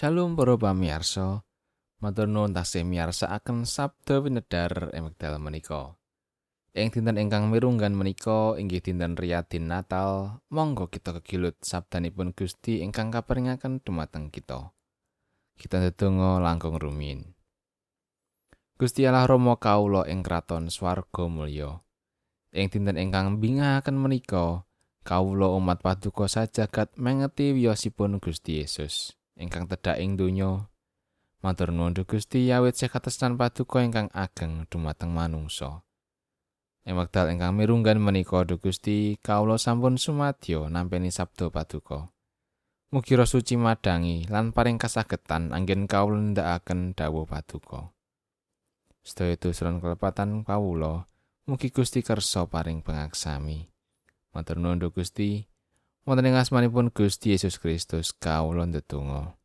Shalom para pamirsa. Matur nuwun tasih miyarsakaken sabda winedar ing menika. Ing dinten ingkang mirunggan menika inggih dinten riyadin Natal, monggo kita kegilut sabdanipun Gusti ingkang kaparingaken dumateng kita. Kita ndedonga langkung rumin. Gusti Allah Rama kawula ing kraton swarga mulya. Ing dinten ingkang bingahaken menika, kawula umat paduka sajagat mengeti wiyosipun Gusti Yesus. Ingkang tedhak ing donya. Matur nuwun Gusti yawit sekatestan paduka ingkang ageng dumateng manungsa. Ing wekdal ingkang mirunggan menika Gusti, kawula sampun sumadyo nampi sabda paduka. Mugi Roh Suci madangi lan paring kasagetan anggen kawula ndakaken dawuh paduka. Sedaya tusron kelepatan kawula, mugi Gusti kersa paring pengaksami. Matur nuwun Gusti, wonten ing asmanipun Gusti Yesus Kristus kawula ndedonga.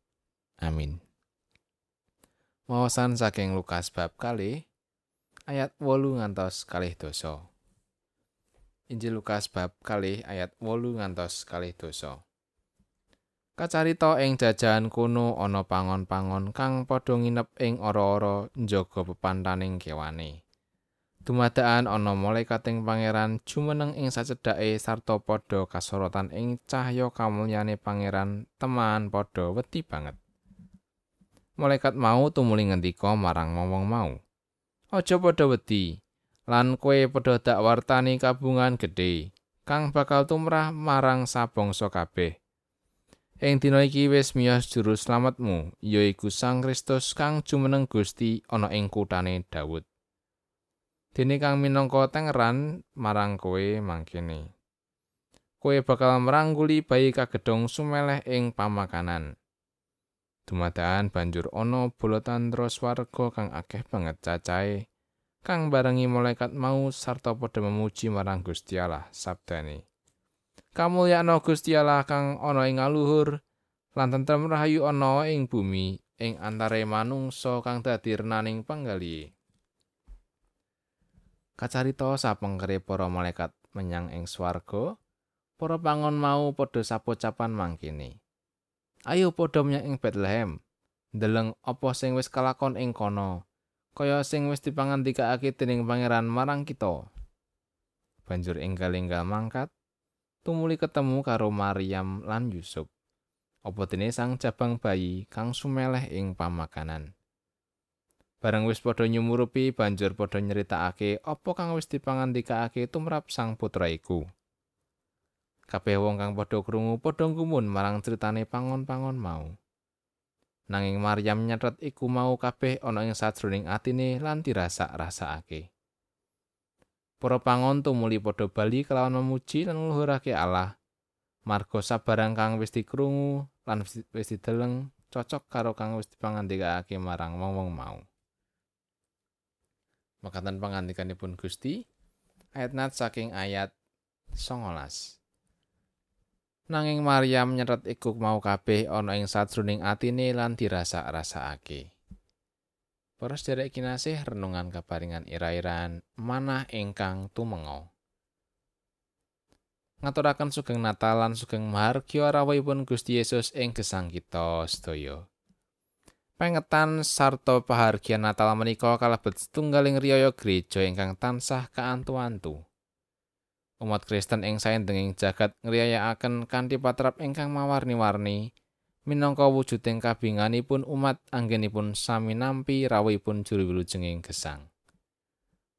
Amin. Mawasan saking Lukas bab kali ayat 8 ngantos kalih dosa. Injil Lukas bab kali ayat 8 ngantos kalih dosa. Kacarita ing jajahan kuno ana pangon-pangon kang padha nginep ing ora-ora njaga pepantaning kewane. Dumadaan ana malaikating pangeran jumeneng ing sacedhake sarta padha kasorotan ing cahya kamulyane pangeran teman padha wedi banget. Malaikat mau tumuli ngendika marang wong-wong mau. Aja padha wedi lan kowe padha dak wartani kabungan gedhe kang bakal tumrah marang sabangsa kabeh. Ing dina iki wis miyos juru slametmu, yaiku Sang Kristus kang jumeneng Gusti ana ing kutane Daud. dene kang minangka tengeran marang kowe mangkene. Kowe bakal merangguli bayi kagedhong sumeleh ing pamakanan. Dumadaan banjur ana bola tandra swarga kang akeh banget cacahe kang barengi malaikat mau sarta padha memuji marang Gusti Allah sabdane. Kamulyana Gusti Allah kang ana ing aluhur lan tentrem rahayu ana ing bumi ing antare manungsa kang dadi renaning panggali. kacarita sapengkere para malaikat menyang ing swarga para pangon mau padha sapocapan mangkene ayo padha menyang ing Bethlehem ndeleng apa sing wis kalakon ing kono? Kaya sing wis dipangandikake dening pangeran marang kita. Banjur enggal-enggal mangkat tumuli ketemu karo Maryam lan Yusuf. Apa dene sang jabang bayi kang sumeleh ing pamakanan? Bareng wis padha nyumurupi banjur padha nyeritakake apa kang wis dipangandikake tumrap sang putra iku. Kabeh wong kang padha krungu padha gumun marang critane pangon-pangon mau. Nanging Maryam nyatet iku mau kabeh ana ing sajroning atine lan dirasak-rasakake. Para pangon tumuli padha bali kelawan memuji lan ngluhurake Allah. Margo sabarang kang wis dikrungu lan wis dideleng cocok karo kang wis dipangandikake marang wong-wong mau. Makatan pangandikanipun Gusti ayat nat saking ayat 19. Nanging Maryam nyeret iku mau kabeh ana ing sajroning atine lan dirasa-rasakake. Para sederek kinasih renungan kaparingan ira-iran manah ingkang tumenga. Ngaturaken sugeng Natal lan sugeng Mahargya rawuhipun Gusti Yesus ing gesang kita sedaya. Pengetan sarta pahargyan Natal menika kalebet setunggaling riyaya gereja ingkang tansah kaantu-antu. Umat Kristen ing saindenging jagat ngriyayakaken kanthi patrap ingkang mawarni-warni minangka wujuding kabinganipun umat anggenipun sami nampi rawuhipun juru wilujenging gesang.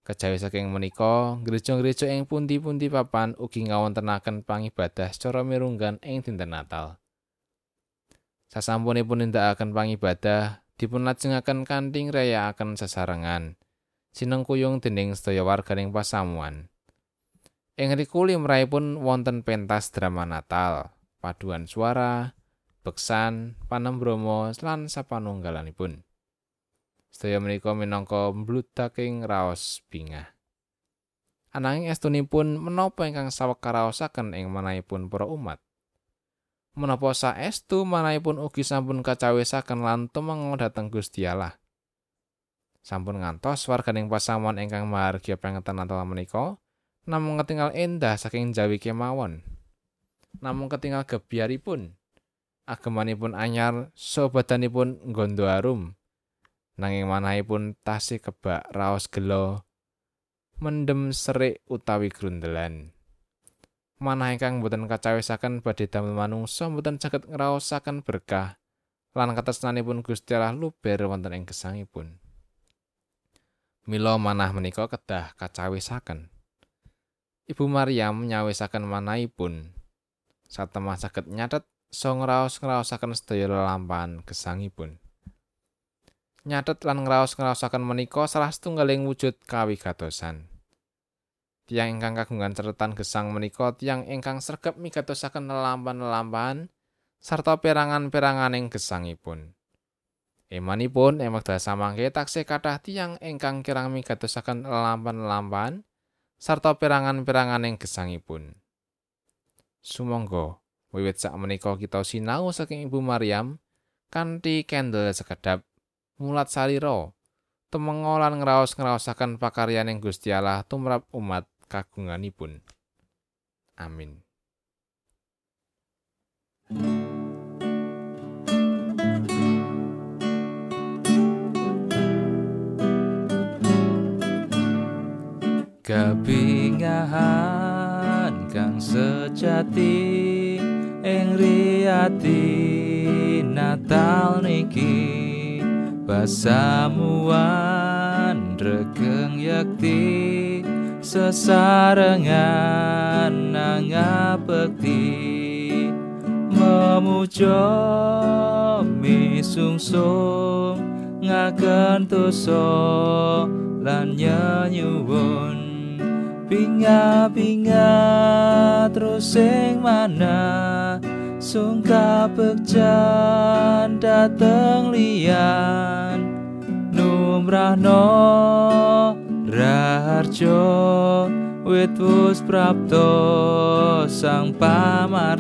Kejawi saking menika, gereja-gereja ing pundi-pundi papan ugi ngawontenaken pangibadah secara mirunggan ing dinten Natal. Sasampunipun nindakaken pangibadah, dipunlajengaken kanthi ngrayakaken sesarengan. Sineng kuyung dening sedaya warganing pasamuan. Ing riku limrahipun wonten pentas drama Natal, paduan suara, beksan, panembromo lan sapanunggalanipun. Sedaya menika minangka mbludaking raos bingah. Ananging estunipun menapa ingkang sawekaraosaken ing manahipun para umat? menapa saestu manahipun ugi sampun kacawisaken lan tumenga dhateng Gusti Allah. Sampun ngantos warganing pasamuan ingkang mahargya pengetan Natal menika namung ketinggal endah saking jawi kemawon. Namung ketinggal gebyaripun. Agemanipun anyar sobadanipun nggondo arum. Nanging manahipun tasih kebak raos gelo mendem serik utawi grundelan. Manah ingkang boten kacawisaken badhe damel manungsa boten saged ngraosaken berkah lan katresnanipun Gusti Allah luber wonten ing gesangipun. Mila manah menika kedah kacawisaken Ibu Maryam nyawisaken manahipun satemah saged nyatet so ngraos-ngraosaken sedaya lelampahan gesangipun. Nyatet lan ngraos-ngraosaken menika salah setunggaling wujud kawigatosan. Tiang ingkang kagungan ceretan gesang menika tiang ingkang sregep migatosaken lelampahan-lelampahan sarta perangan-peranganing gesangipun. Emanipun emak dasa mangke taksih kathah tiang ingkang kirang migatosaken lelampahan-lelampahan sarta perangan-peranganing gesangipun. Sumangga Wiwit sak menika kita sinau saking Ibu Maryam kanthi kendel sekedap mulat salira temenga lan ngraos-ngraosaken pakaryaning Gusti Allah tumrap umat kagunganipun. Amin. Kabingahan kang sejati ing riyati natal niki. Pasamuan regeng yakti sesarengan nangapekti memuja misungsung ngaken tuso lan nyanyuwun pinga-pinga terus sing mana? Sungka bekjan dateng lian numrahno raharjo wit wus prapto sang pamarto